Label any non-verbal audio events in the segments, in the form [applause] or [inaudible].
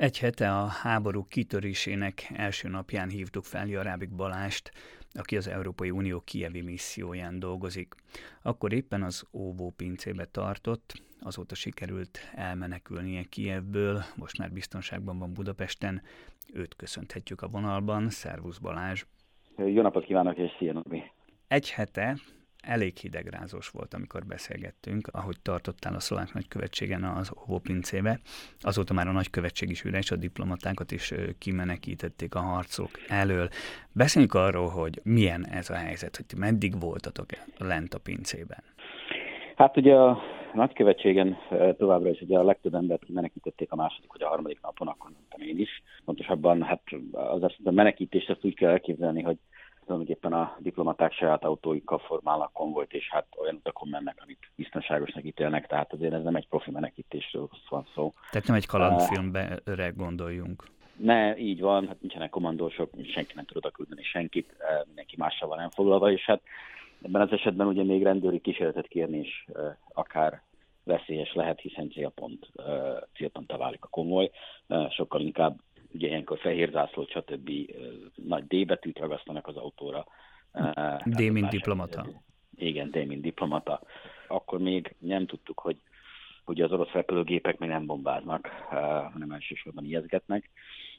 Egy hete a háború kitörésének első napján hívtuk fel Jarábik Balást, aki az Európai Unió kievi misszióján dolgozik. Akkor éppen az óvó pincébe tartott, azóta sikerült elmenekülnie Kievből, most már biztonságban van Budapesten. Őt köszönhetjük a vonalban. Szervusz Balázs! Jó napot kívánok, és szia, Nobi. Egy hete elég hidegrázós volt, amikor beszélgettünk, ahogy tartottál a szlovák nagykövetségen az óvópincébe. Azóta már a nagykövetség is üres, a diplomatákat is kimenekítették a harcok elől. Beszéljünk arról, hogy milyen ez a helyzet, hogy ti meddig voltatok lent a pincében. Hát ugye a nagykövetségen továbbra is ugye a legtöbb embert menekítették a második vagy a harmadik napon, akkor mondtam én is. Pontosabban hát az a menekítést azt úgy kell elképzelni, hogy tulajdonképpen a diplomaták saját autóikkal formálnak konvojt, és hát olyan utakon mennek, amit biztonságosnak ítélnek, tehát azért ez nem egy profi menekítésről van szó. Tehát nem egy kalandfilmre gondoljunk. Ne, így van, hát nincsenek kommandósok, senki nem tud oda küldeni senkit, mindenki mással van elfoglalva, és hát ebben az esetben ugye még rendőri kísérletet kérni is akár veszélyes lehet, hiszen célpont, célponttá válik a komoly, sokkal inkább ugye ilyenkor fehér zászlót, stb. nagy D betűt ragasztanak az autóra. D, mint diplomata. Igen, D, mint diplomata. Akkor még nem tudtuk, hogy ugye az orosz repülőgépek még nem bombáznak, hanem elsősorban ijeszgetnek,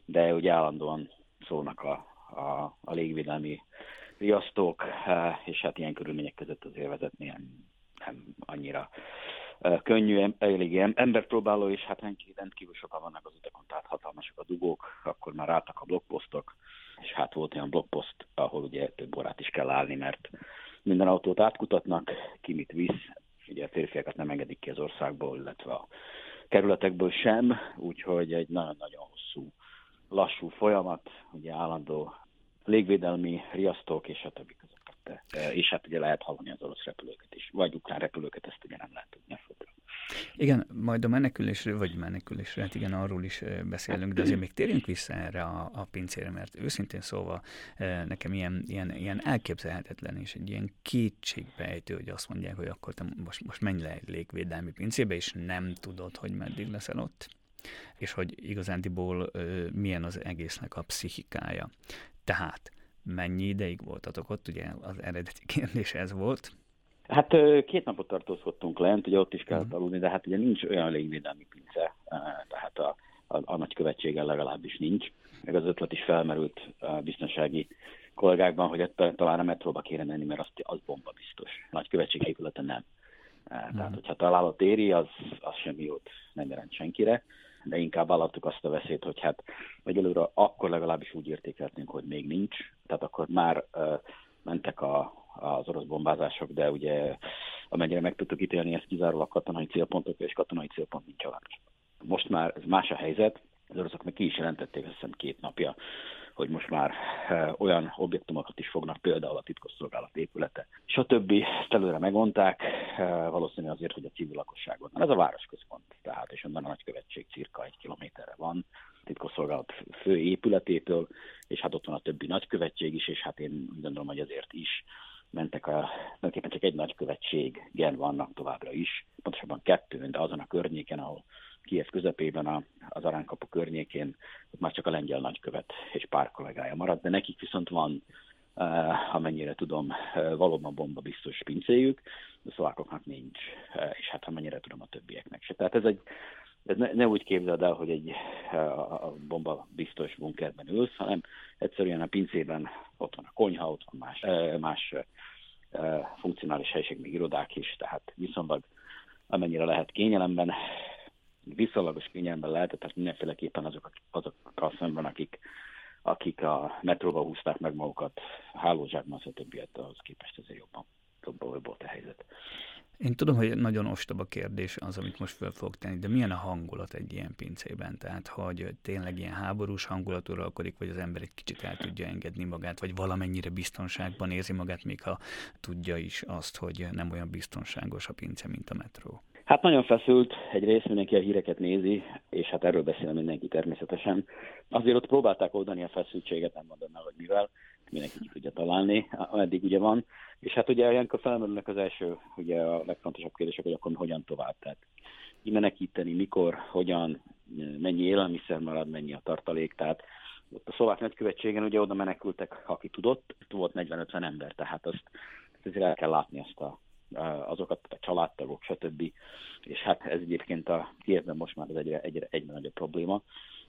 de ugye állandóan szólnak a, a, a légvédelmi riasztók, és hát ilyen körülmények között azért vezetni nem, nem annyira könnyű, elég emberpróbáló, és hát rendkívül sokan vannak az utakon, tehát hatalmasak a dugók, akkor már álltak a blokkposztok, és hát volt olyan blokkposzt, ahol ugye több órát is kell állni, mert minden autót átkutatnak, ki mit visz, ugye a férfiakat nem engedik ki az országból, illetve a kerületekből sem, úgyhogy egy nagyon-nagyon hosszú, lassú folyamat, ugye állandó légvédelmi riasztók és a többi között. És hát ugye lehet hallani az orosz repülőket is, vagy ukrán repülőket, ezt ugye nem lehet tudni igen, majd a menekülésről, vagy menekülésről, hát igen, arról is beszélünk, de azért még térjünk vissza erre a, a pincére, mert őszintén szólva nekem ilyen, ilyen, ilyen elképzelhetetlen és egy ilyen kétségbejtő, hogy azt mondják, hogy akkor te most, most menj le egy légvédelmi pincébe, és nem tudod, hogy meddig leszel ott és hogy igazándiból milyen az egésznek a pszichikája. Tehát mennyi ideig voltatok ott, ugye az eredeti kérdés ez volt, Hát két napot tartózkodtunk lent, ugye ott is kellett mhm. aludni, de hát ugye nincs olyan légvédelmi pince, tehát a, a, a nagykövetséggel legalábbis nincs. Meg az ötlet is felmerült a biztonsági kollégákban, hogy ezt talán a metróba kéne menni, mert az, az bomba biztos. Nagykövetség épülete nem. Tehát, uh-huh. hogyha találat éri, az, az semmi jót nem jelent senkire, de inkább vállaltuk azt a veszélyt, hogy hát egyelőre akkor legalábbis úgy értékeltünk, hogy még nincs, tehát akkor már uh, mentek a, az orosz bombázások, de ugye amennyire meg tudtuk ítélni, ez kizárólag katonai célpontok, és katonai célpont nincs a Most már ez más a helyzet, az oroszok meg ki is jelentették, azt hiszem két napja, hogy most már e, olyan objektumokat is fognak, például a titkosszolgálat épülete. És a többi előre megmondták, e, valószínűleg azért, hogy a civil lakosságon. Ez a városközpont, tehát, és onnan a nagykövetség cirka egy kilométerre van, titkosszolgálat fő épületétől, és hát ott van a többi nagykövetség is, és hát én úgy gondolom, hogy azért is mentek a, tulajdonképpen csak egy nagykövetségen vannak továbbra is, pontosabban kettő, de azon a környéken, ahol Kiev közepében, a, az Aránkapu környékén, ott már csak a lengyel nagykövet és pár kollégája maradt, de nekik viszont van, uh, amennyire tudom, uh, valóban bomba biztos pincéjük, a szlovákoknak nincs, uh, és hát amennyire tudom a többieknek se. Tehát ez egy, ez ne, ne úgy képzeld el, hogy egy a bomba biztos bunkerben ülsz, hanem egyszerűen a pincében ott van a konyha, ott van más, más funkcionális helység, még irodák is, tehát viszonylag amennyire lehet kényelemben, viszonylagos kényelemben lehet, tehát mindenféleképpen azok, azokkal szemben, akik, akik a metróba húzták meg magukat, hálózsákban, stb. ahhoz képest azért jobban, jobban volt a helyzet. Én tudom, hogy nagyon ostoba kérdés az, amit most föl fogok tenni, de milyen a hangulat egy ilyen pincében? Tehát, hogy tényleg ilyen háborús hangulat uralkodik, vagy az ember egy kicsit el tudja engedni magát, vagy valamennyire biztonságban érzi magát, még ha tudja is azt, hogy nem olyan biztonságos a pince, mint a metró. Hát nagyon feszült, egyrészt mindenki a híreket nézi, és hát erről beszél mindenki természetesen. Azért ott próbálták oldani a feszültséget, nem mondom el, hogy mivel, mindenki ki tudja találni, ameddig ugye van. És hát ugye ilyenkor felmerülnek az első, ugye a legfontosabb kérdések, hogy akkor hogyan tovább. Tehát kimenekíteni, mikor, hogyan, mennyi élelmiszer marad, mennyi a tartalék, tehát ott a szlovák nagykövetségen ugye oda menekültek, aki tudott, volt 40-50 ember, tehát azt, azt azért el kell látni azt a, azokat a családtagok, stb. És hát ez egyébként a Kievben most már az egyre, egyre, egyre nagyobb probléma,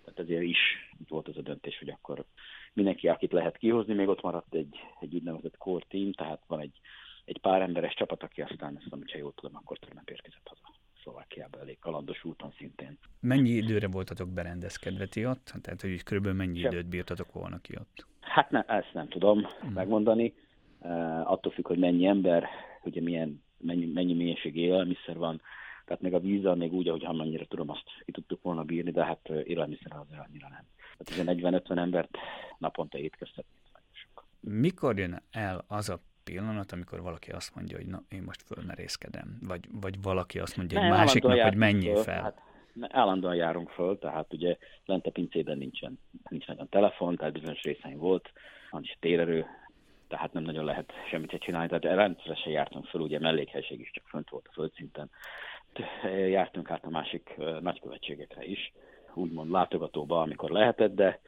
tehát ezért is itt volt az a döntés, hogy akkor mindenki, akit lehet kihozni, még ott maradt egy, egy úgynevezett core team, tehát van egy, egy pár emberes csapat, aki aztán ezt, amit jól tudom, akkor tegnap érkezett haza. Szlovákiába elég kalandos úton szintén. Mennyi időre voltatok berendezkedve ti ott? Tehát, hogy körülbelül mennyi Sem. időt bírtatok volna ki ott? Hát ne, ezt nem tudom hmm. megmondani. Uh, attól függ, hogy mennyi ember, ugye milyen, mennyi, mennyi mennyiségű élelmiszer van, tehát még a vízzel még úgy, ahogy amennyire tudom, azt ki tudtuk volna bírni, de hát élelmiszer azért annyira nem. Tehát 40-50 embert naponta étkeztetni. Mikor jön el az a pillanat, amikor valaki azt mondja, hogy na, én most fölmerészkedem, vagy, vagy valaki azt mondja egy másiknak, hogy menjél föl. fel. Hát, állandóan járunk föl, tehát ugye lent a pincében nincsen, nincs nagyon telefon, tehát bizonyos részein volt, van is térerő, tehát nem nagyon lehet semmit csinálni, tehát rendszeresen jártunk föl, ugye mellékhelyiség is csak fönt volt a földszinten. Jártunk át a másik nagykövetségekre is, úgymond látogatóba, amikor lehetett, de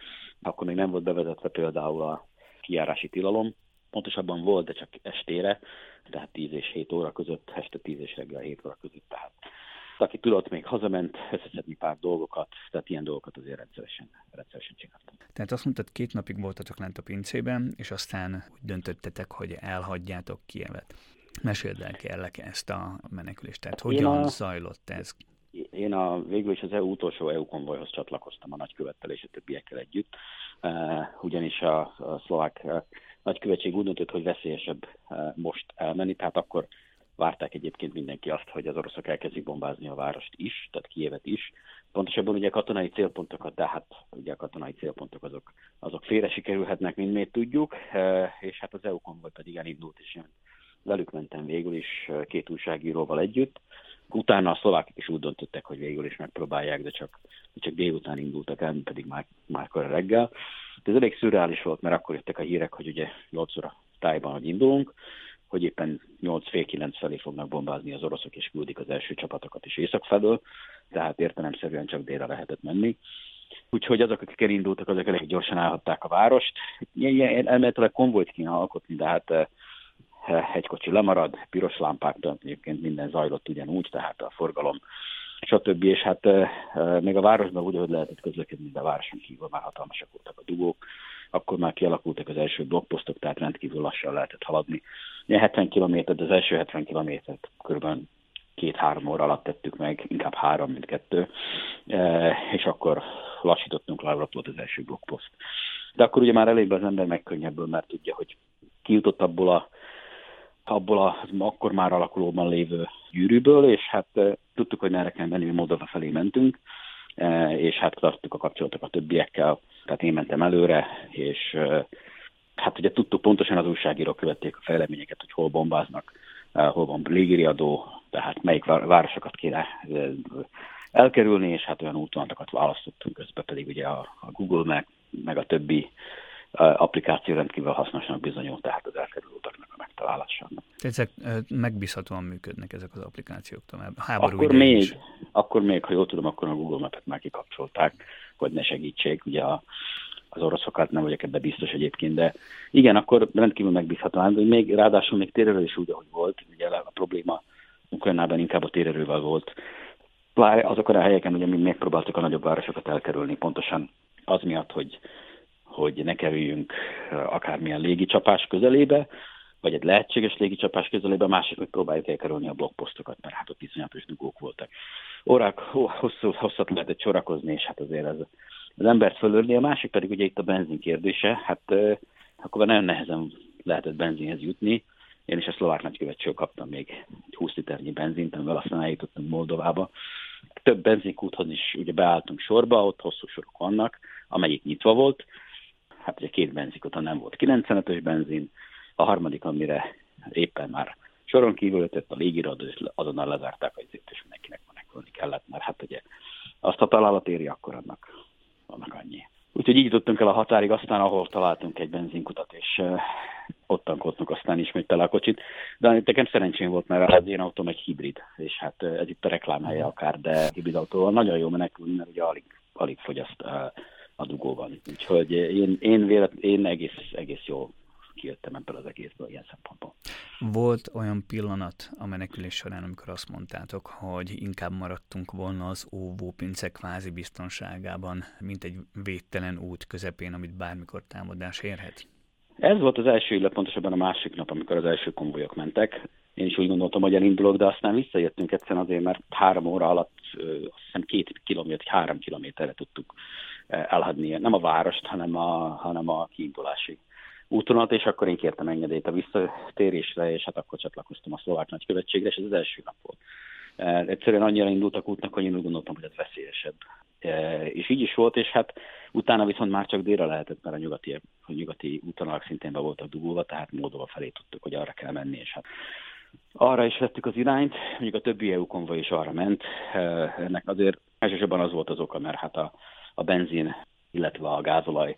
akkor még nem volt bevezetve például a kijárási tilalom, pontosabban volt, de csak estére, tehát 10 és 7 óra között, este 10 és reggel 7 óra között, tehát aki tudott, még hazament összeszedni pár dolgokat, tehát ilyen dolgokat azért rendszeresen, rendszeresen csináltam. Tehát azt mondtad, két napig voltatok lent a pincében, és aztán úgy döntöttetek, hogy elhagyjátok Kievet. Meséld el kérlek ezt a menekülést, tehát hogyan a, zajlott ez? Én a, végül is az EU utolsó EU konvojhoz csatlakoztam a nagykövettel és a többiekkel együtt, uh, ugyanis a, a szlovák uh, nagykövetség úgy döntött, hogy veszélyesebb uh, most elmenni, tehát akkor várták egyébként mindenki azt, hogy az oroszok elkezdik bombázni a várost is, tehát Kievet is. Pontosabban ugye katonai célpontokat, de hát ugye a katonai célpontok azok, azok félre sikerülhetnek, mint még tudjuk, és hát az EU konvoj pedig elindult, és én velük mentem végül is két újságíróval együtt. Utána a szlovákok is úgy döntöttek, hogy végül is megpróbálják, de csak, csak délután indultak el, pedig már, már reggel. De ez elég szürreális volt, mert akkor jöttek a hírek, hogy ugye 8 óra tájban, hogy indulunk, hogy éppen 8 fél 9 felé fognak bombázni az oroszok, és küldik az első csapatokat is észak felől, tehát értelemszerűen csak délre lehetett menni. Úgyhogy azok, akik elindultak, azok elég gyorsan állhatták a várost. Ilyen, elméletileg konvojt kéne alkotni, de hát eh, egy kocsi lemarad, piros lámpáktól egyébként minden zajlott ugyanúgy, tehát a forgalom stb. És hát e, e, még a városban úgy, hogy lehetett közlekedni, de a városon kívül már hatalmasak voltak a dugók, akkor már kialakultak az első blogposztok, tehát rendkívül lassan lehetett haladni. Ilyen 70 km, de az első 70 kilométert kb. két-három óra alatt tettük meg, inkább három, mint kettő, e, és akkor lassítottunk le, volt az első blogposzt. De akkor ugye már elég az ember megkönnyebből, mert tudja, hogy kijutott abból a abból az akkor már alakulóban lévő gyűrűből, és hát tudtuk, hogy merre kell menni, mi Moldova felé mentünk, és hát tartottuk a kapcsolatok a többiekkel, tehát én mentem előre, és hát ugye tudtuk pontosan az újságírók követték a fejleményeket, hogy hol bombáznak, hol van légiriadó, tehát melyik városokat kéne elkerülni, és hát olyan útvonatokat választottunk, közben pedig ugye a, a Google meg, meg a többi applikáció rendkívül hasznosnak bizonyult, tehát az elkerülő utaknak a megtalálása. Ezek megbízhatóan működnek ezek az applikációk tovább. Háború akkor még, is. akkor még, ha jól tudom, akkor a Google Map-et már kikapcsolták, hogy ne segítsék. Ugye a, az oroszokat nem vagyok ebbe biztos egyébként, de igen, akkor rendkívül megbízhatóan, hogy még ráadásul még térerő is úgy, ahogy volt. Ugye a probléma Ukrajnában inkább a térerővel volt. Pláne azokon a helyeken, ugye mi megpróbáltuk a nagyobb városokat elkerülni, pontosan az miatt, hogy hogy ne kerüljünk akármilyen légicsapás közelébe, vagy egy lehetséges légicsapás közelébe, a másik, hogy próbáljuk elkerülni a blokkposztokat, mert hát ott iszonyatos dugók voltak. Órák hosszú, hosszat lehetett sorakozni, és hát azért ez az embert fölörni, a másik pedig ugye itt a benzin kérdése, hát akkor nagyon nehezen lehetett benzinhez jutni, én is a szlovák nagykövetségről kaptam még 20 liternyi benzint, amivel aztán eljutottunk Moldovába. Több benzinkúthoz is ugye beálltunk sorba, ott hosszú sorok vannak, amelyik nyitva volt, hát ugye két benzinkota nem volt 95-ös benzin, a harmadik, amire éppen már soron kívül ötött a légiradó, és azonnal lezárták a izét, és mindenkinek menekülni kellett, mert hát ugye azt a találat éri, akkor annak, annak annyi. Úgyhogy így jutottunk el a határig, aztán ahol találtunk egy benzinkutat, és ott tankoltunk aztán ismét tele a kocsit. De nekem szerencsém volt, mert az én autóm egy hibrid, és hát ez itt a reklámhelye akár, de hibrid autóval nagyon jó menekülni, mert ugye alig, alig fogyaszt a dugóban. Úgyhogy én, én, vélet, én egész, egész jó kijöttem ebből az egészből ilyen szempontból. Volt olyan pillanat a menekülés során, amikor azt mondtátok, hogy inkább maradtunk volna az óvópince kvázi biztonságában, mint egy védtelen út közepén, amit bármikor támadás érhet? Ez volt az első, illetve pontosabban a másik nap, amikor az első konvojok mentek. Én is úgy gondoltam, hogy elindulok, de aztán visszajöttünk egyszerűen azért, mert három óra alatt, azt hiszem két kilométer, három kilométerre tudtuk elhagyni, nem a várost, hanem a, hanem a kiindulási útonalat, és akkor én kértem engedélyt a visszatérésre, és hát akkor csatlakoztam a szlovák nagykövetségre, és ez az első nap volt. E, egyszerűen annyira indultak útnak, hogy én úgy gondoltam, hogy ez veszélyesebb. E, és így is volt, és hát utána viszont már csak délre lehetett, mert a nyugati, a nyugati útonalak szintén be voltak dugulva, tehát Moldova felé tudtuk, hogy arra kell menni, és hát arra is vettük az irányt, mondjuk a többi EU konvoj is arra ment. E, ennek azért elsősorban az volt az oka, mert hát a, a benzin, illetve a gázolaj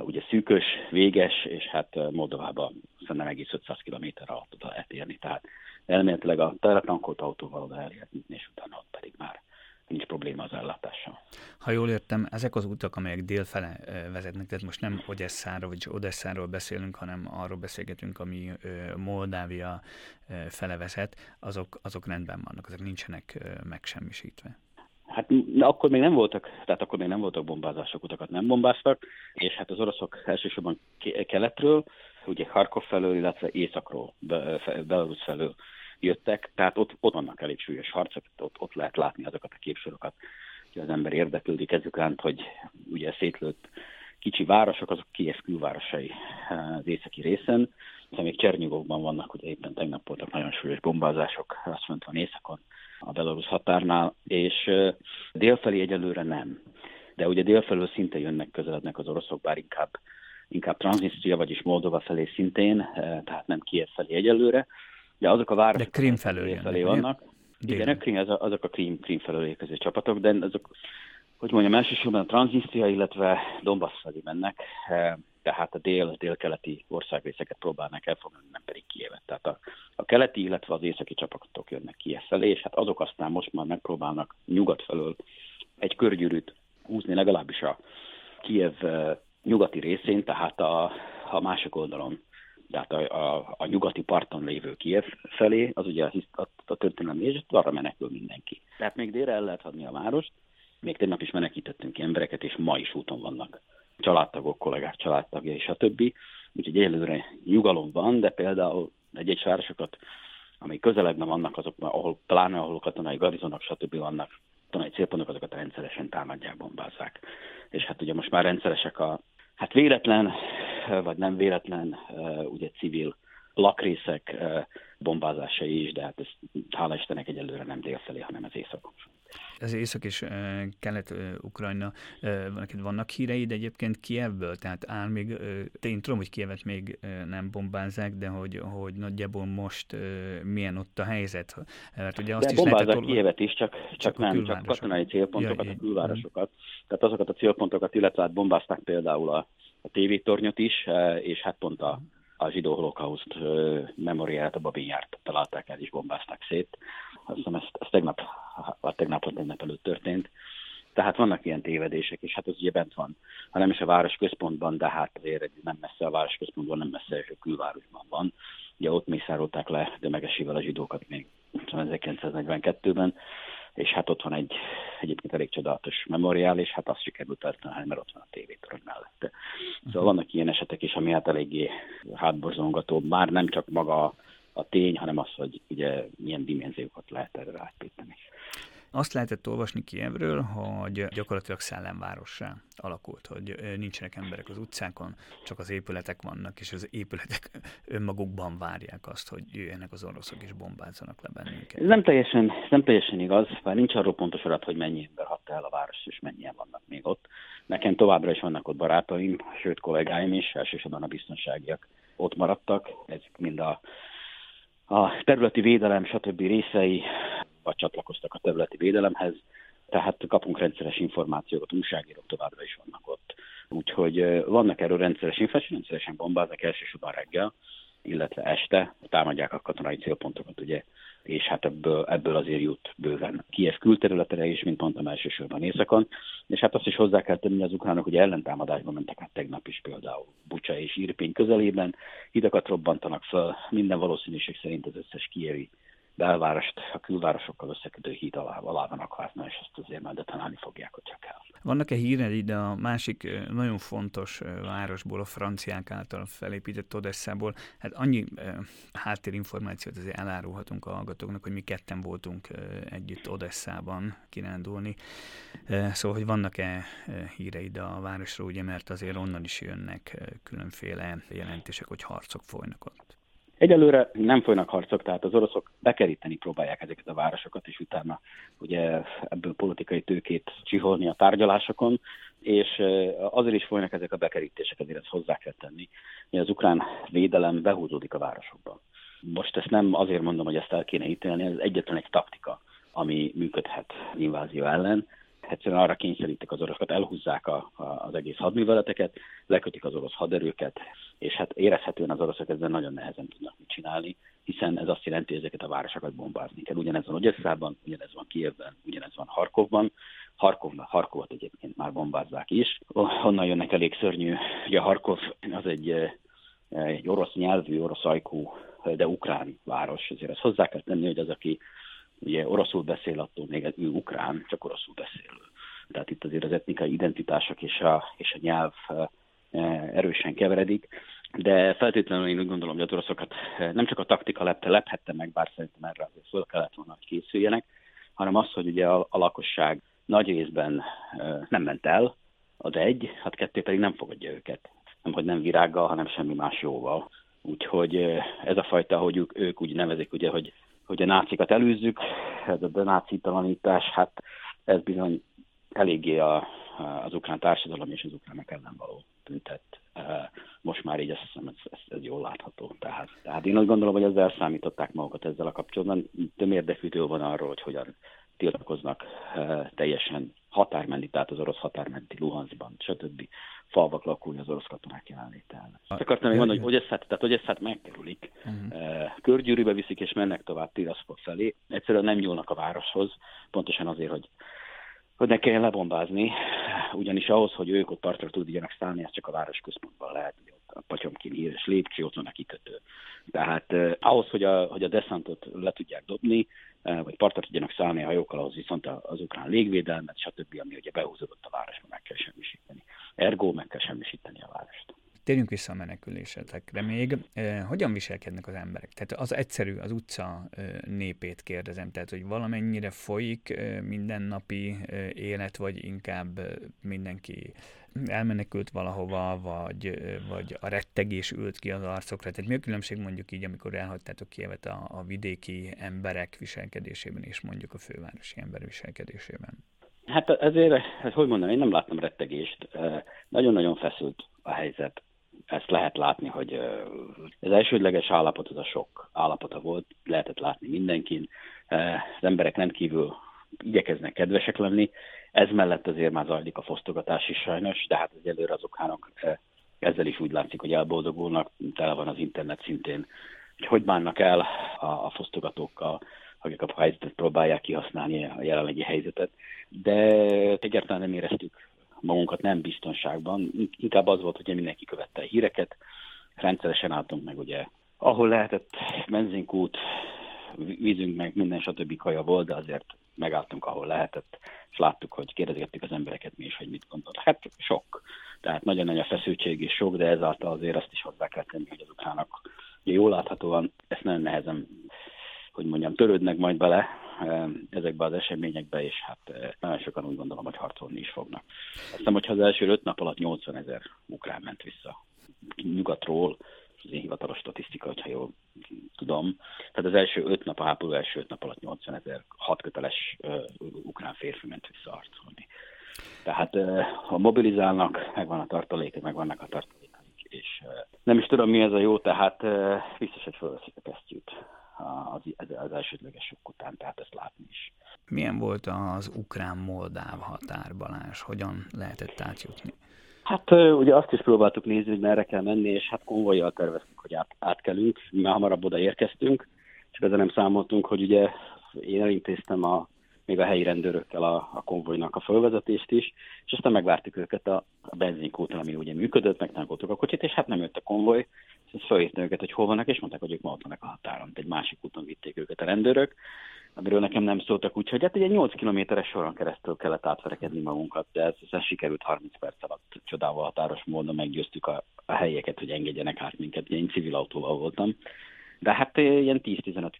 ugye szűkös, véges, és hát Moldovában szerintem egész 500 km alatt oda lehet. Tehát elméletileg a teletankolt autóval oda el és utána ott pedig már nincs probléma az ellátással. Ha jól értem, ezek az utak, amelyek délfele vezetnek, tehát most nem Odesszáról vagy Odesszáról beszélünk, hanem arról beszélgetünk, ami Moldávia fele vezet, azok, azok rendben vannak, azok nincsenek megsemmisítve. Hát akkor még nem voltak, tehát akkor még nem voltak bombázások, utakat nem bombáztak, és hát az oroszok elsősorban keletről, ugye Harkov felől, illetve északról, Belarus felől jöttek, tehát ott, ott vannak elég súlyos harcok, ott, ott lehet látni azokat a képsorokat, hogy az ember érdeklődik ezükánt, hogy ugye szétlőtt kicsi városok, azok Kiev külvárosai az északi részen, de még Csernyugokban vannak, ugye éppen tegnap voltak nagyon súlyos bombázások, azt mondtam északon, a belarusz határnál, és délfelé egyelőre nem. De ugye délfelől szinte jönnek, közelednek az oroszok, bár inkább, inkább Transnistria, vagyis Moldova felé szintén, tehát nem Kiev felé egyelőre, de azok a városok, de Krim felől felé vannak. Igen, a Krim, azok a Krim, Krim felől érkező csapatok, de azok, hogy mondjam, elsősorban a Transnistria, illetve Donbass felé mennek, tehát a dél, dél-keleti országrészeket próbálnak elfoglalni, nem pedig Kievet. Tehát a, a keleti, illetve az északi csapatok jönnek Kiev felé, és hát azok aztán most már megpróbálnak nyugat felől egy körgyűrűt húzni legalábbis a Kiev nyugati részén, tehát a, a másik oldalon, tehát a, a, a nyugati parton lévő Kiev felé, az ugye a, a, a történelmi, és arra menekül mindenki. Tehát még délre el lehet hadni a várost, még tegnap is menekítettünk embereket, és ma is úton vannak családtagok, kollégák családtagja és a többi. Úgyhogy egyelőre nyugalom van, de például egy-egy városokat, amely közelegben vannak, azok, ahol pláne ahol katonai garizonok, stb. vannak, katonai célpontok, azokat rendszeresen támadják, bombázzák. És hát ugye most már rendszeresek a, hát véletlen, vagy nem véletlen, ugye civil lakrészek bombázásai is, de hát ez hála Istennek egyelőre nem délfelé, hanem az északon az Észak és Kelet-Ukrajna, vannak híreid egyébként Kievből, tehát áll még, én tudom, hogy Kievet még nem bombázzák, de hogy, hogy nagyjából most milyen ott a helyzet. Mert ugye azt de is bombázzák lehetett, Kievet is, csak, csak, csak nem, csak katonai célpontokat, ja, a külvárosokat. Tehát azokat a célpontokat, illetve hát bombázták például a, a tévétornyot is, és hát pont a, a zsidó holokauszt memoriáját, a babinjárt találták el és bombázták szét. Azt hiszem, ez, ez tegnap, vagy tegnap, vagy tegnap előtt történt. Tehát vannak ilyen tévedések, és hát ez ugye bent van, ha nem is a város központban, de hát azért nem messze a város központban, nem messze a külvárosban van. Ugye ott mészárolták le de megesével a zsidókat még 1942-ben, és hát ott van egy egyébként elég csodálatos memoriál, és hát azt sikerült eltenni, mert ott van a tévétorony mellette. Szóval vannak ilyen esetek is, ami hát eléggé hátborzongató, már nem csak maga a tény, hanem az, hogy ugye milyen dimenziókat lehet erre átpíteni. Azt lehetett olvasni Kievről, hogy gyakorlatilag szellemvárossá alakult, hogy nincsenek emberek az utcákon, csak az épületek vannak, és az épületek [laughs] önmagukban várják azt, hogy jöjjenek az oroszok és bombázzanak le bennünket. Ez nem teljesen, nem teljesen igaz, mert nincs arról pontos adat, hogy mennyi ember hatta el a város, és mennyien vannak még ott. Nekem továbbra is vannak ott barátaim, sőt kollégáim is, elsősorban a biztonságiak ott maradtak. Ezek mind a a területi védelem, stb. részei, vagy csatlakoztak a területi védelemhez, tehát kapunk rendszeres információkat, újságírók továbbra is vannak ott. Úgyhogy vannak erről rendszeres infláció, rendszeresen bombáznak elsősorban reggel, illetve este támadják a katonai célpontokat, ugye, és hát ebből, ebből azért jut bőven Kiev külterületre is, mint mondtam, elsősorban északon, és hát azt is hozzá kell tenni, az ukránok ugye ellentámadásba mentek át tegnap is például Bucsa és Irpény közelében, hidakat robbantanak fel, minden valószínűség szerint az összes kievi belvárost a külvárosokkal összekötő híd alá, alá van akvázna, és ezt azért majd detonálni fogják, hogyha kell. Vannak-e híred ide a másik nagyon fontos városból, a franciák által felépített Odesszából? Hát annyi háttérinformációt azért elárulhatunk a hallgatóknak, hogy mi ketten voltunk együtt Odesszában kirándulni. Szóval, hogy vannak-e híreid a városról, ugye, mert azért onnan is jönnek különféle jelentések, hogy harcok folynak ott. Egyelőre nem folynak harcok, tehát az oroszok bekeríteni próbálják ezeket a városokat, és utána ugye ebből politikai tőkét csiholni a tárgyalásokon, és azért is folynak ezek a bekerítések, azért ezt hozzá kell tenni, hogy az ukrán védelem behúzódik a városokba. Most ezt nem azért mondom, hogy ezt el kéne ítélni, ez egyetlen egy taktika, ami működhet invázió ellen, egyszerűen arra kényszerítik az oroszokat, elhúzzák a, a, az egész hadműveleteket, lekötik az orosz haderőket, és hát érezhetően az oroszok ezzel nagyon nehezen tudnak mit csinálni, hiszen ez azt jelenti, hogy ezeket a városokat bombázni kell. Ugyanez van Ogyesszában, ugyanez van Kievben, ugyanez van Harkovban. Harkovban, Harkovat egyébként már bombázzák is. Honnan jönnek elég szörnyű. Ugye Harkov az egy, egy orosz nyelvű, orosz ajkú, de ukrán város. Ezért ezt hozzá kell tenni, hogy az, aki ugye oroszul beszél, attól még ő ukrán, csak oroszul beszélő. Tehát itt azért az etnikai identitások és a, és a nyelv erősen keveredik, de feltétlenül én úgy gondolom, hogy az oroszokat nem csak a taktika lepte, lephette meg, bár szerintem erre azért föl kellett volna, hogy készüljenek, hanem az, hogy ugye a, a lakosság nagy részben nem ment el, az egy, hát kettő pedig nem fogadja őket. Nem, hogy nem virággal, hanem semmi más jóval. Úgyhogy ez a fajta, hogy ők, ők úgy nevezik, ugye, hogy hogy a nácikat előzzük, ez a denácitalanítás, hát ez bizony eléggé a, az ukrán társadalom és az ukrának ellen való tüntet. Most már így azt hiszem, ez, ez, ez jól látható. Tehát, tehát én azt gondolom, hogy ezzel számították magukat ezzel a kapcsolatban. Több érdekűtől van arról, hogy hogyan tiltakoznak teljesen határmenti, tehát az orosz határmenti Luhanszban, stb. falvak lakói az orosz katonák jelenléte Azt akartam még mondani, hogy Ogyesszát, tehát Ogyesszát megkerülik, uh-huh. körgyűrűbe viszik és mennek tovább Tiraspol felé. Egyszerűen nem nyúlnak a városhoz, pontosan azért, hogy hogy ne kelljen lebombázni, ugyanis ahhoz, hogy ők ott partra tudjanak szállni, ez csak a város központban lehet, a Patyomkin híres lépcső, ott van a kikötő. Tehát eh, ahhoz, hogy a, hogy a deszantot le tudják dobni, eh, vagy partra tudjanak szállni a hajókkal, ahhoz viszont az ukrán légvédelmet, stb., ami ugye behúzódott a városba, meg kell semmisíteni. Ergo meg kell semmisíteni a. Térjünk vissza a menekülésetekre még. Hogyan viselkednek az emberek? Tehát az egyszerű, az utca népét kérdezem, tehát hogy valamennyire folyik mindennapi élet, vagy inkább mindenki elmenekült valahova, vagy, vagy a rettegés ült ki az arcokra. Tehát mi a különbség mondjuk így, amikor elhagytátok Kievet a, a vidéki emberek viselkedésében, és mondjuk a fővárosi ember viselkedésében? Hát ezért, hát hogy mondom, én nem láttam rettegést. Nagyon-nagyon feszült a helyzet ezt lehet látni, hogy az elsődleges állapot az a sok állapota volt, lehetett látni mindenkin. Az emberek rendkívül igyekeznek kedvesek lenni, ez mellett azért már zajlik a fosztogatás is sajnos, de hát az ukránok ezzel is úgy látszik, hogy elboldogulnak, tele van az internet szintén, hogy hogy bánnak el a, a fosztogatókkal, akik a helyzetet próbálják kihasználni a jelenlegi helyzetet, de egyáltalán nem éreztük magunkat nem biztonságban. Inkább az volt, hogy mindenki követte a híreket, rendszeresen álltunk meg, ugye, ahol lehetett benzinkút, vízünk meg, minden stb. kaja volt, de azért megálltunk, ahol lehetett, és láttuk, hogy kérdezgettük az embereket mi is, hogy mit gondol. Hát sok. Tehát nagyon nagy a feszültség és sok, de ezáltal azért azt is hozzá kell tenni, hogy az ukránok jól láthatóan ezt nagyon nehezen, hogy mondjam, törődnek majd bele, ezekbe az eseményekbe, és hát nagyon sokan úgy gondolom, hogy harcolni is fognak. Azt hiszem, hogyha az első öt nap alatt 80 ezer ukrán ment vissza nyugatról, az én hivatalos statisztika, hogyha jól tudom. Tehát az első öt nap, a háború első öt nap alatt 80 ezer hatköteles uh, ukrán férfi ment vissza harcolni. Tehát ha mobilizálnak, megvan a tartalék, megvannak a tartalékaik, és nem is tudom mi ez a jó, tehát uh, biztos, hogy felveszik a kesztyűt az, az elsődleges sok után, tehát ezt látni is. Milyen volt az ukrán-moldáv határ, Balázs? Hogyan lehetett átjutni? Hát ugye azt is próbáltuk nézni, hogy merre kell menni, és hát konvojjal terveztük, hogy át, átkelünk, mert hamarabb oda érkeztünk, csak ezzel nem számoltunk, hogy ugye én elintéztem a, még a helyi rendőrökkel a, a konvojnak a fölvezetést is, és aztán megvártuk őket a, a benzinkúton, ami ugye működött, megtankoltuk a kocsit, és hát nem jött a konvoj, és felhívtam őket, hogy hol vannak, és mondták, hogy ők ma ott vannak a határon. Egy másik úton vitték őket a rendőrök, amiről nekem nem szóltak, úgyhogy hát egy 8 kilométeres soron keresztül kellett átverekedni magunkat, de ez, ez sikerült 30 perc alatt csodával határos módon meggyőztük a, a helyeket, hogy engedjenek át minket. Én civil autóval voltam, de hát ilyen 10-15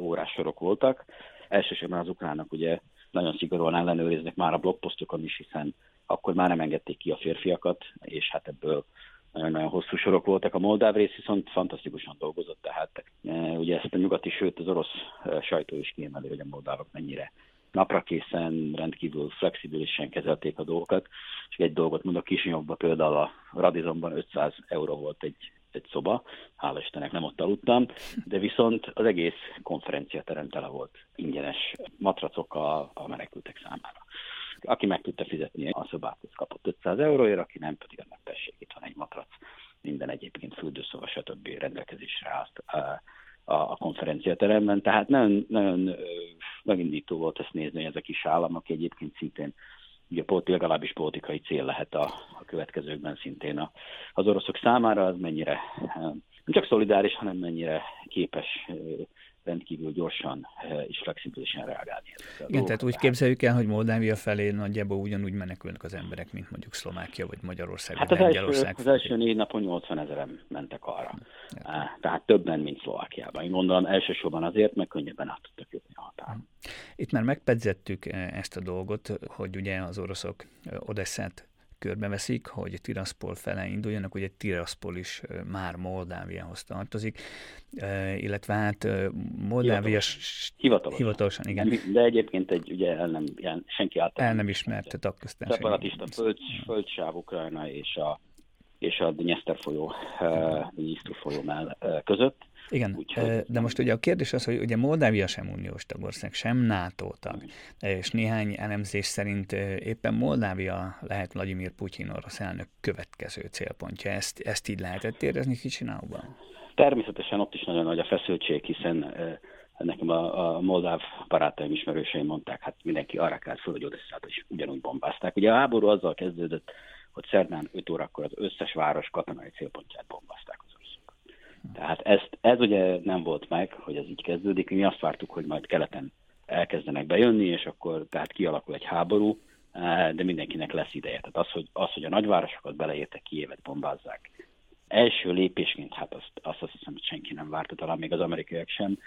órás sorok voltak. Elsősorban az ukránok ugye nagyon szigorúan ellenőriznek már a blogposztokon is, hiszen akkor már nem engedték ki a férfiakat, és hát ebből nagyon-nagyon hosszú sorok voltak. A moldáv rész viszont fantasztikusan dolgozott, tehát e, ugye ezt a nyugati, sőt az orosz e, sajtó is kiemeli, hogy a moldávok mennyire napra készen, rendkívül flexibilisen kezelték a dolgokat. És egy dolgot mondok, Kisinyobban például a Radizonban 500 euró volt egy, egy szoba, hála Istennek nem ott aludtam, de viszont az egész konferenciaterem tele volt ingyenes matracokkal a menekültek számára aki meg tudta fizetni a szobát, az kapott 500 euróért, aki nem, pedig annak tessék, itt van egy matrac, minden egyébként fürdőszoba, stb. rendelkezésre állt a, konferenciateremben. Tehát nagyon, nagyon megindító volt ezt nézni, hogy ez a kis állam, aki egyébként szintén ugye legalábbis politikai cél lehet a, a következőkben szintén a, az oroszok számára, az mennyire nem csak szolidáris, hanem mennyire képes rendkívül gyorsan eh, és flexibilisen reagálni. Igen, tehát úgy képzeljük el, hogy Moldávia felé nagyjából ugyanúgy menekülnek az emberek, mint mondjuk Szlovákia vagy Magyarország. Hát az, első, az első négy napon 80 ezeren mentek arra. Ja. Tehát többen, mint Szlovákiában. Én gondolom elsősorban azért, mert könnyebben át tudtak jutni a határon. Itt már megpedzettük eh, ezt a dolgot, hogy ugye az oroszok eh, Odesszát körbeveszik, hogy Tiraspol fele induljanak, ugye Tiraspol is már Moldáviához tartozik, illetve hát Moldávia... Hivatalosan. Hivatalosan, igen. De egyébként egy, ugye el nem, ilyen, senki által... El nem ismerte tagköztársaság. Szeparatista föld, földsáv Ukrajna és a, és a Dnyeszter folyó, uh, folyó között igen, Úgyhogy... de most ugye a kérdés az, hogy ugye Moldávia sem uniós tagország, sem NATO tag, és néhány elemzés szerint éppen Moldávia lehet Vladimir Putyin orosz elnök következő célpontja. Ezt, ezt így lehetett érezni Kicsináuban? Természetesen ott is nagyon nagy a feszültség, hiszen nekem a, a moldáv barátaim ismerőseim mondták, hát mindenki arra kelt föl, hogy Odesszát is ugyanúgy bombázták. Ugye a háború azzal kezdődött, hogy szerdán 5 órakor az összes város katonai célpontját bombázták tehát ezt, ez ugye nem volt meg, hogy ez így kezdődik. Mi azt vártuk, hogy majd keleten elkezdenek bejönni, és akkor tehát kialakul egy háború, eh, de mindenkinek lesz ideje. Tehát az, hogy, az, hogy a nagyvárosokat beleértek, Kiévet bombázzák, első lépésként, hát azt, azt, azt hiszem, hogy senki nem várta, talán még az amerikaiak sem.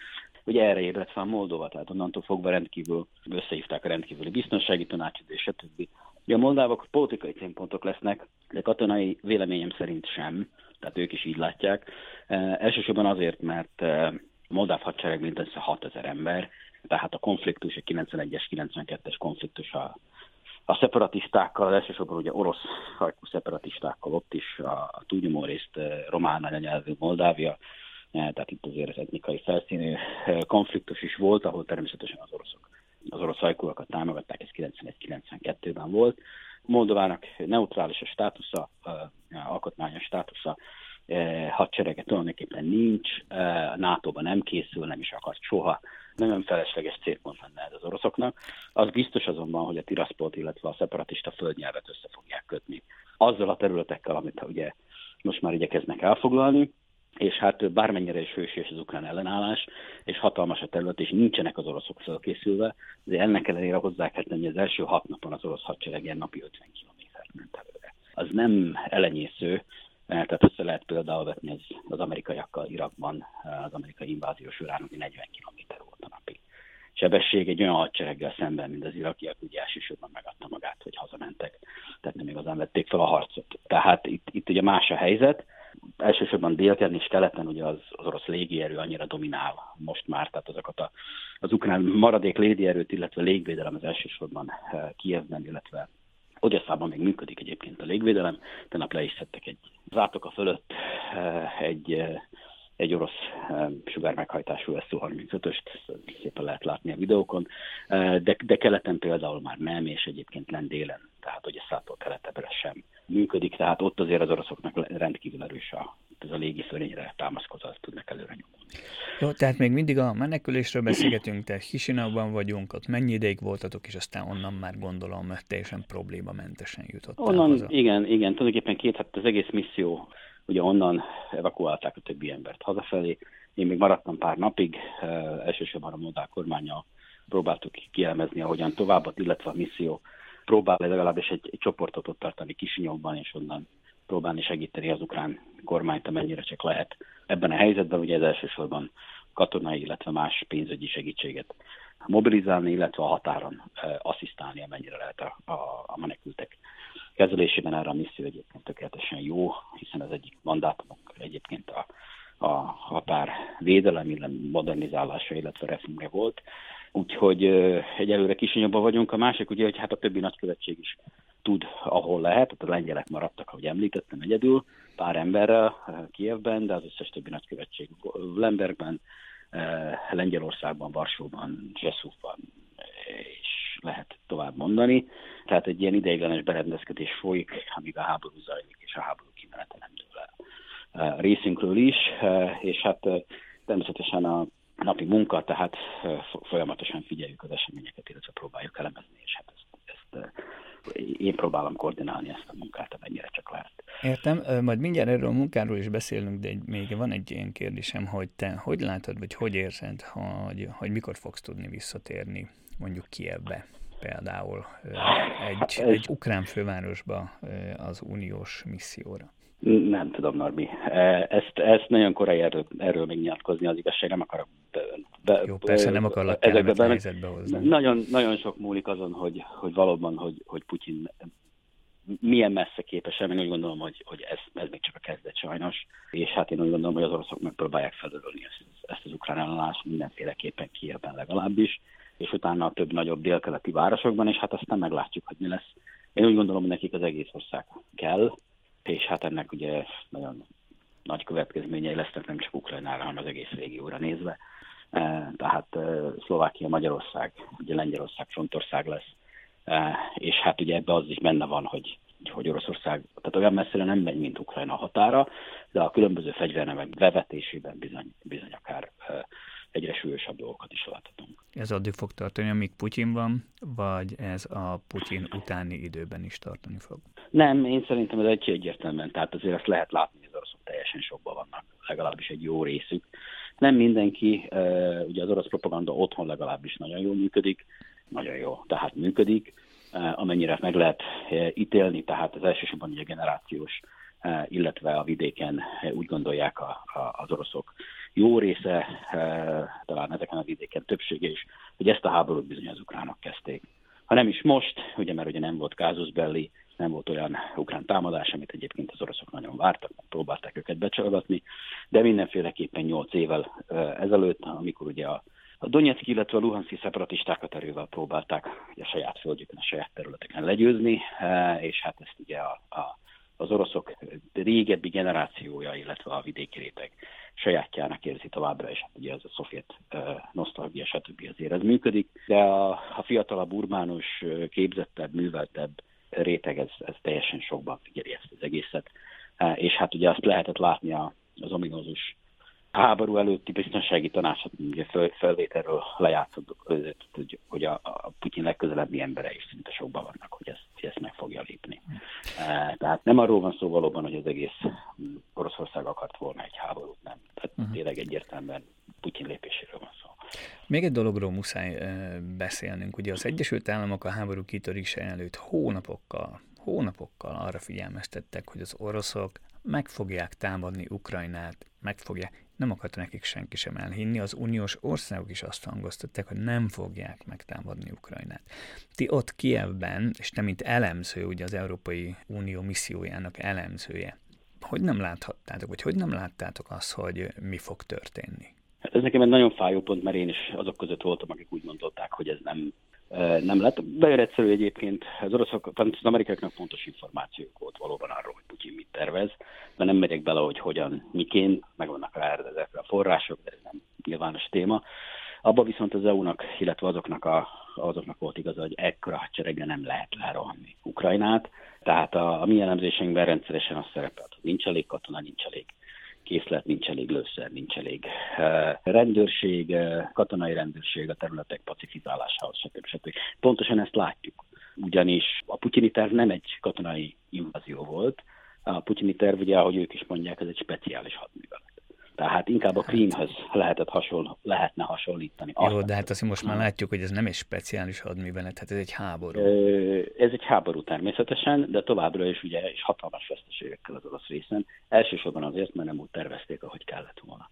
Ugye erre ébredt fel Moldova, tehát onnantól fogva rendkívül összehívták a rendkívüli biztonsági tanácsot, és stb. Ugye a moldávok politikai célpontok lesznek, de katonai véleményem szerint sem tehát ők is így látják. E, elsősorban azért, mert e, moldáv hadsereg mindössze 6000 ember, tehát a konfliktus, a 91-es, 92-es konfliktus a, a szeparatistákkal, elsősorban ugye orosz hajkú szeparatistákkal, ott is a, a túlnyomó részt e, román anyanyelvű Moldávia, tehát itt azért az etnikai felszínű konfliktus is volt, ahol természetesen az oroszok az orosz hajkúakat támogatták, ez 91-92-ben volt. Moldovának neutrális a státusza, alkotmányos státusza, hadserege tulajdonképpen nincs, a NATO-ban nem készül, nem is akart soha, nagyon felesleges célpont lenne ez az oroszoknak. Az biztos azonban, hogy a Tiraszpolt, illetve a szeparatista földnyelvet össze fogják kötni. Azzal a területekkel, amit ugye most már igyekeznek elfoglalni, és hát bármennyire is hősies az ukrán ellenállás, és hatalmas a terület, és nincsenek az oroszok felkészülve, de ennek ellenére hozzá kell tenni, az első hat napon az orosz hadsereg ilyen napi 50 kilométert ment előre. Az nem elenyésző, tehát össze lehet például vetni az, az amerikaiakkal Irakban, az amerikai invázió során, ami 40 km volt a napi sebesség egy olyan hadsereggel szemben, mint az irakiak, ugye elsősorban megadta magát, hogy hazamentek, tehát nem igazán vették fel a harcot. Tehát itt, itt ugye más a helyzet, elsősorban délken és keleten ugye az, az orosz légierő annyira dominál most már, tehát azokat a, az ukrán maradék légierőt, illetve légvédelem az elsősorban eh, Kievben, illetve Odesszában még működik egyébként a légvédelem, nap le is szedtek egy zátoka fölött eh, egy, eh, egy orosz sugármeghajtású Su-35-öst, szépen lehet látni a videókon, de, de keleten például már nem, és egyébként lent délen tehát hogy szától keletebbre sem működik, tehát ott azért az oroszoknak rendkívül erős a, ez a légi fölényre támaszkodva tudnak előre nyomulni. Jó, tehát még mindig a menekülésről beszélgetünk, tehát Hisinauban vagyunk, ott mennyi ideig voltatok, és aztán onnan már gondolom teljesen problémamentesen jutott. Onnan, haza. igen, igen, tulajdonképpen két, hát az egész misszió, ugye onnan evakuálták a többi embert hazafelé, én még maradtam pár napig, elsősorban a Moldál kormánya próbáltuk kielemezni, ahogyan tovább, illetve a misszió próbál legalábbis egy, egy csoportot ott tartani Kisinyomban, és onnan próbálni segíteni az ukrán kormányt, amennyire csak lehet. Ebben a helyzetben ugye ez elsősorban katonai, illetve más pénzügyi segítséget mobilizálni, illetve a határon e, asszisztálni, amennyire lehet a, a, a menekültek kezelésében. Erre a misszió egyébként tökéletesen jó, hiszen az egyik mandátumok egyébként a, a határ védelem, illetve modernizálása, illetve reformja volt. Úgyhogy egyelőre Kisinyabban vagyunk. A másik ugye, hogy hát a többi nagykövetség is tud, ahol lehet. Tehát a lengyelek maradtak, ahogy említettem, egyedül, pár emberrel Kievben, de az összes többi nagykövetség Lembergben, Lengyelországban, Varsóban, Zseszúfban és lehet tovább mondani. Tehát egy ilyen ideiglenes berendezkedés folyik, amíg a háború zajlik, és a háború kimenete nem dől el részünkről is, és hát természetesen a napi munka, tehát folyamatosan figyeljük az eseményeket, illetve próbáljuk elemezni, és hát ezt, ezt én próbálom koordinálni ezt a munkát, amennyire csak lehet. Értem, majd mindjárt erről a munkáról is beszélünk, de még van egy ilyen kérdésem, hogy te hogy látod, vagy hogy érzed, hogy, hogy mikor fogsz tudni visszatérni mondjuk Kievbe például egy, egy ukrán fővárosba az uniós misszióra? Nem tudom, Norbi. E, ezt, ezt nagyon korai erről, erről még nyilatkozni, az igazság nem akarok be, Jó, persze nem akarlak kellemetlen helyzetbe hozni. Nagyon, nagyon sok múlik azon, hogy, hogy valóban, hogy, hogy Putyin milyen messze képes el, én úgy gondolom, hogy, hogy ez, ez még csak a kezdet sajnos, és hát én úgy gondolom, hogy az oroszok megpróbálják felörölni ezt, ezt az ukrán ellenállást mindenféleképpen Kievben legalábbis, és utána a több nagyobb délkeleti városokban, és hát aztán meglátjuk, hogy mi lesz. Én úgy gondolom, hogy nekik az egész ország kell, és hát ennek ugye nagyon nagy következményei lesznek nem csak Ukrajnára, hanem az egész régióra nézve. E, tehát e, Szlovákia, Magyarország, ugye Lengyelország frontország lesz, e, és hát ugye ebbe az is benne van, hogy hogy Oroszország, tehát olyan messzire nem megy, mint Ukrajna határa, de a különböző fegyvernemek bevetésében bizony, bizony akár egyre súlyosabb dolgokat is láthatunk. Ez addig fog tartani, amíg Putyin van, vagy ez a Putyin utáni időben is tartani fog? Nem, én szerintem ez egy egyértelműen, tehát azért azt lehet látni, hogy az oroszok teljesen sokban vannak, legalábbis egy jó részük. Nem mindenki, ugye az orosz propaganda otthon legalábbis nagyon jól működik, nagyon jó, tehát működik, amennyire meg lehet ítélni, tehát az elsősorban ugye generációs, illetve a vidéken úgy gondolják a, a, az oroszok jó része, talán ezeken a vidéken többsége is, hogy ezt a háborút bizony az ukránok kezdték. Ha nem is most, ugye mert ugye nem volt kázus belli, nem volt olyan ukrán támadás, amit egyébként az oroszok nagyon vártak, próbálták őket becsalgatni, de mindenféleképpen nyolc évvel ezelőtt, amikor ugye a, a Donetszki, illetve a Luhanszki szeparatistákat erővel próbálták ugye a saját földjükön, a saját területeken legyőzni, és hát ezt ugye a, a, az oroszok régebbi generációja, illetve a vidéki réteg sajátjának érzi továbbra, és hát ugye ez a szovjet nosztalgia, stb. azért ez működik, de a, a fiatalabb, urbánus, képzettebb, műveltebb réteg, ez, ez teljesen sokban figyeli ezt az egészet. És hát ugye azt lehetett látni az ominózus háború előtti biztonsági tanácsot, ugye föl, felvételről lejátszott, hogy a, a Putyin legközelebbi embere is szinte sokban vannak, hogy ezt, hogy ezt meg fogja lépni. E, tehát nem arról van szó valóban, hogy az egész Oroszország akart volna egy háborút, nem. Tehát uh-huh. tényleg egyértelműen Putyin lépéséről van szó. Még egy dologról muszáj beszélnünk. Ugye az Egyesült Államok a háború kitörése előtt hónapokkal, hónapokkal arra figyelmeztettek, hogy az oroszok meg fogják támadni Ukrajnát, meg fogják, nem akart nekik senki sem elhinni, az uniós országok is azt hangoztatták, hogy nem fogják megtámadni Ukrajnát. Ti ott Kievben, és te mint elemző, ugye az Európai Unió missziójának elemzője, hogy nem láthattátok, vagy hogy nem láttátok azt, hogy mi fog történni? Ez nekem egy nagyon fájó pont, mert én is azok között voltam, akik úgy mondották, hogy ez nem, nem lett. Nagyon egyszerű egyébként, az oroszok, az amerikaiaknak fontos információk volt valóban arról, hogy Putyin mit tervez, de nem megyek bele, hogy hogyan, miként, meg vannak rá ezekre a források, de ez nem nyilvános téma. Abba viszont az EU-nak, illetve azoknak, a, azoknak volt igaza, hogy ekkora hadsereggel nem lehet lerohanni Ukrajnát. Tehát a, a mi elemzéseinkben rendszeresen azt szerepelt, hogy nincs elég katona, nincs elég készlet, nincs elég lőszer, nincs elég uh, rendőrség, uh, katonai rendőrség a területek pacifizálásához, stb. stb. Pontosan ezt látjuk. Ugyanis a putyini terv nem egy katonai invázió volt, a putyini terv, ugye, ahogy ők is mondják, ez egy speciális hadművelet. Tehát inkább a Krímhez lehetett hasonl, lehetne hasonlítani. Jó, de hát azt most már látjuk, hogy ez nem egy speciális hadművelet, hát ez egy háború. Ez egy háború természetesen, de továbbra is ugye és hatalmas veszteségekkel az orosz részen. Elsősorban azért, mert nem úgy tervezték, ahogy kellett volna.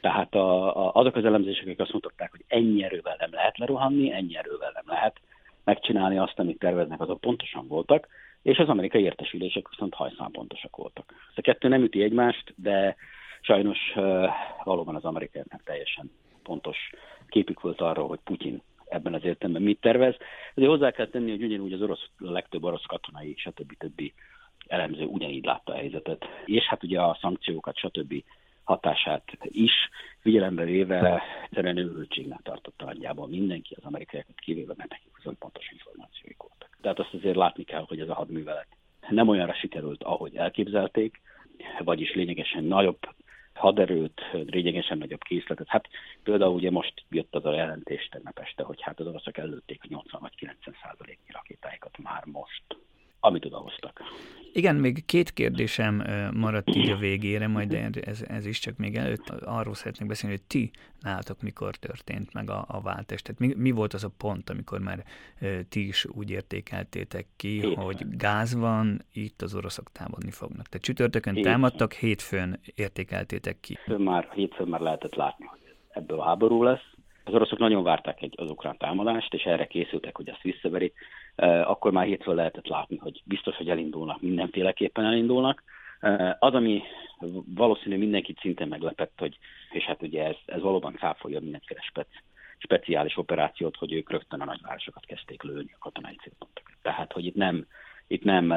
Tehát a, a, azok az elemzések, akik azt mutatták, hogy ennyi erővel nem lehet leruhanni, ennyi erővel nem lehet megcsinálni azt, amit terveznek, azok pontosan voltak, és az amerikai értesülések viszont hajszán pontosak voltak. Ez a kettő nem üti egymást, de sajnos valóban az amerikaiaknak teljesen pontos képük volt arról, hogy Putyin ebben az értelemben mit tervez. Azért hozzá kell tenni, hogy ugyanúgy az orosz, a legtöbb orosz katonai, stb. többi elemző ugyanígy látta a helyzetet. És hát ugye a szankciókat, stb. hatását is figyelembe véve egyszerűen őrültségnek tartotta nagyjából mindenki, az amerikaiakat kivéve, mert nekik viszont pontos információik voltak. Tehát azt azért látni kell, hogy ez a hadművelet nem olyanra sikerült, ahogy elképzelték, vagyis lényegesen nagyobb haderőt, lényegesen nagyobb készletet. Hát például ugye most jött az a jelentés tegnap este, hogy hát az oroszok előtték a 80 vagy 90 százaléknyi rakétáikat már most amit odahoztak. Igen, még két kérdésem maradt így a végére, majd ez, ez is csak még előtt arról szeretnék beszélni, hogy ti nálatok mikor történt meg a, a váltás. Tehát mi, mi volt az a pont, amikor már ti is úgy értékeltétek ki, hétfőn. hogy gáz van, itt az oroszok támadni fognak. Tehát csütörtökön hétfőn. támadtak, hétfőn értékeltétek ki. Már, hétfőn már lehetett látni, hogy ebből a háború lesz. Az oroszok nagyon várták egy, az ukrán támadást, és erre készültek, hogy ezt visszaverik akkor már hétfőn lehetett látni, hogy biztos, hogy elindulnak, mindenféleképpen elindulnak. Az, ami valószínű mindenkit szintén meglepett, hogy, és hát ugye ez, ez valóban cáfolja mindenféle spec, speciális operációt, hogy ők rögtön a nagyvárosokat kezdték lőni a katonai célpontokat. Tehát, hogy itt nem, itt nem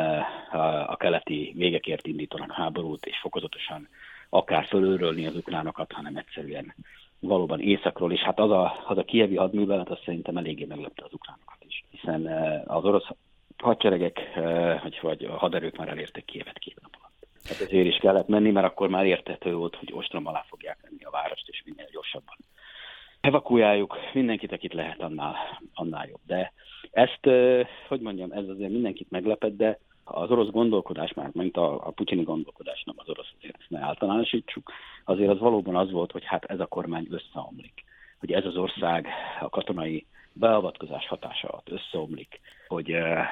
a keleti végekért indítanak háborút, és fokozatosan akár fölőrölni az ukránokat, hanem egyszerűen valóban északról, és hát az a, az a kievi hadművelet, az szerintem eléggé meglepte az ukránokat is, hiszen eh, az orosz hadseregek, eh, vagy, vagy a haderők már elértek Kievet két nap alatt. Hát ezért is kellett menni, mert akkor már értető volt, hogy ostrom alá fogják venni a várost, és minél gyorsabban evakuáljuk mindenkit, akit lehet, annál, annál jobb. De ezt, eh, hogy mondjam, ez azért mindenkit meglepett, de az orosz gondolkodás, már mint a, a putyini gondolkodás, nem az orosz, azért ezt ne általánosítsuk, azért az valóban az volt, hogy hát ez a kormány összeomlik. Hogy ez az ország a katonai beavatkozás hatása alatt összeomlik, hogy eh,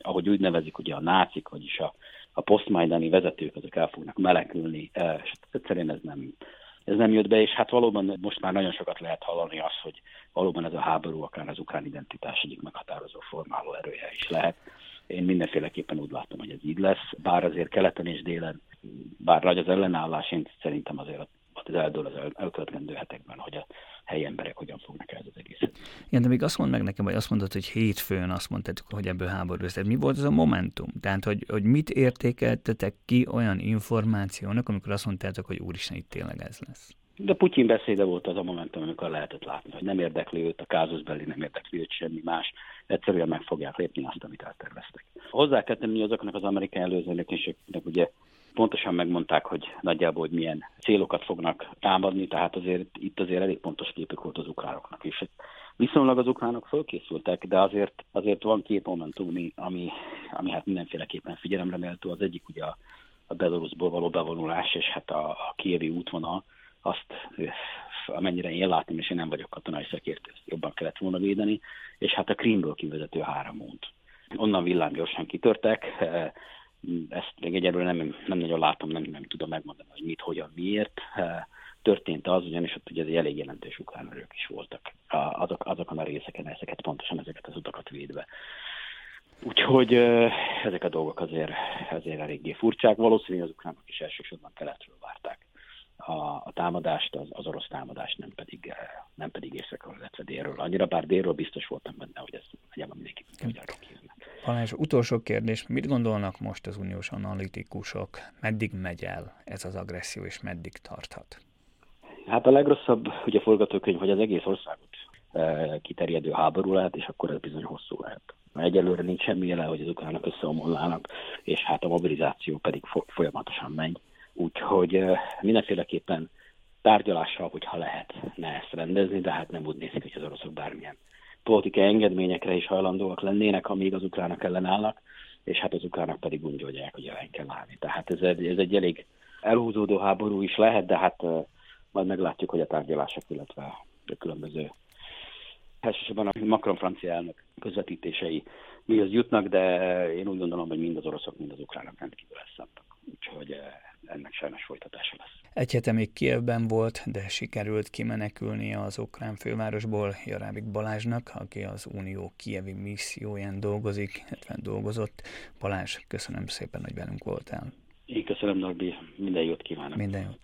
ahogy úgy nevezik ugye a nácik, vagyis a, a posztmajdani vezetők, azok el fognak melekülni, eh, és egyszerűen ez nem, ez nem jött be, és hát valóban most már nagyon sokat lehet hallani azt, hogy valóban ez a háború akár az ukrán identitás egyik meghatározó formáló erője is lehet. Én mindenféleképpen úgy látom, hogy ez így lesz, bár azért keleten és délen, bár nagy az ellenállás, én szerintem azért az eldől az elkövetkezendő hetekben, hogy a helyi emberek hogyan fognak ez az egészet. Igen, de még azt mondd meg nekem, hogy azt mondod, hogy hétfőn azt mondtad, hogy ebből háború lesz. Mi volt az a momentum? Tehát, hogy, hogy mit értékeltetek ki olyan információnak, amikor azt mondtátok, hogy úristen, itt tényleg ez lesz? De Putyin beszéde volt az a momentum, amikor lehetett látni, hogy nem érdekli őt, a kázuszbeli nem érdekli őt semmi más, egyszerűen meg fogják lépni azt, amit elterveztek. Hozzá kell tenni azoknak az amerikai előzőlökéseknek, ugye pontosan megmondták, hogy nagyjából hogy milyen célokat fognak támadni, tehát azért itt azért elég pontos képük volt az ukránoknak is. Viszonylag az ukránok fölkészültek, de azért, azért van két momentum, ami, ami hát mindenféleképpen figyelemre méltó. Az egyik ugye a, a Belarusból való bevonulás, és hát a, a kievi útvonal, azt amennyire én látom, és én nem vagyok katonai szakértő, ezt jobban kellett volna védeni, és hát a Krímből kivezető három út. Onnan villám gyorsan kitörtek, ezt még egyelőre nem, nem nagyon látom, nem, nem tudom megmondani, hogy mit, hogyan, miért. Történt az, ugyanis ott ugye egy elég jelentős ukrán erők is voltak azok, azokon a részeken, ezeket pontosan ezeket az utakat védve. Úgyhogy ezek a dolgok azért, azért eléggé furcsák. Valószínűleg az ukránok is elsősorban keletről várták a, a támadást, az, az orosz támadást, nem pedig, nem pedig északról, illetve délről. Annyira bár délről biztos voltam benne, hogy ez nagyjából mindenki ugyanról kijönnek. Balázs, utolsó kérdés. Mit gondolnak most az uniós analitikusok? Meddig megy el ez az agresszió, és meddig tarthat? Hát a legrosszabb ugye forgatókönyv, hogy az egész országot kiterjedő háború lehet, és akkor ez bizony hosszú lehet. Egyelőre nincs semmi jele, hogy az ukránok összeomolnának, és hát a mobilizáció pedig folyamatosan megy. Úgyhogy mindenféleképpen tárgyalással, hogyha lehet, ne ezt rendezni, de hát nem úgy nézik, hogy az oroszok bármilyen politikai engedményekre is hajlandóak lennének, amíg az ukránok ellenállnak, és hát az ukránok pedig úgy gondolják, hogy ellen kell állni. Tehát ez egy, ez egy elég elhúzódó háború is lehet, de hát majd meglátjuk, hogy a tárgyalások, illetve a különböző elsősorban a Macron francia elnök közvetítései mihez jutnak, de én úgy gondolom, hogy mind az oroszok, mind az ukránok rendkívül lesznek. Úgyhogy ennek sajnos folytatása lesz. Egy hete még Kievben volt, de sikerült kimenekülni az ukrán fővárosból Jarábik Balázsnak, aki az Unió kievi misszióján dolgozik, illetve dolgozott. Balázs, köszönöm szépen, hogy velünk voltál. Én köszönöm, Norbi, minden jót kívánok. Minden jót.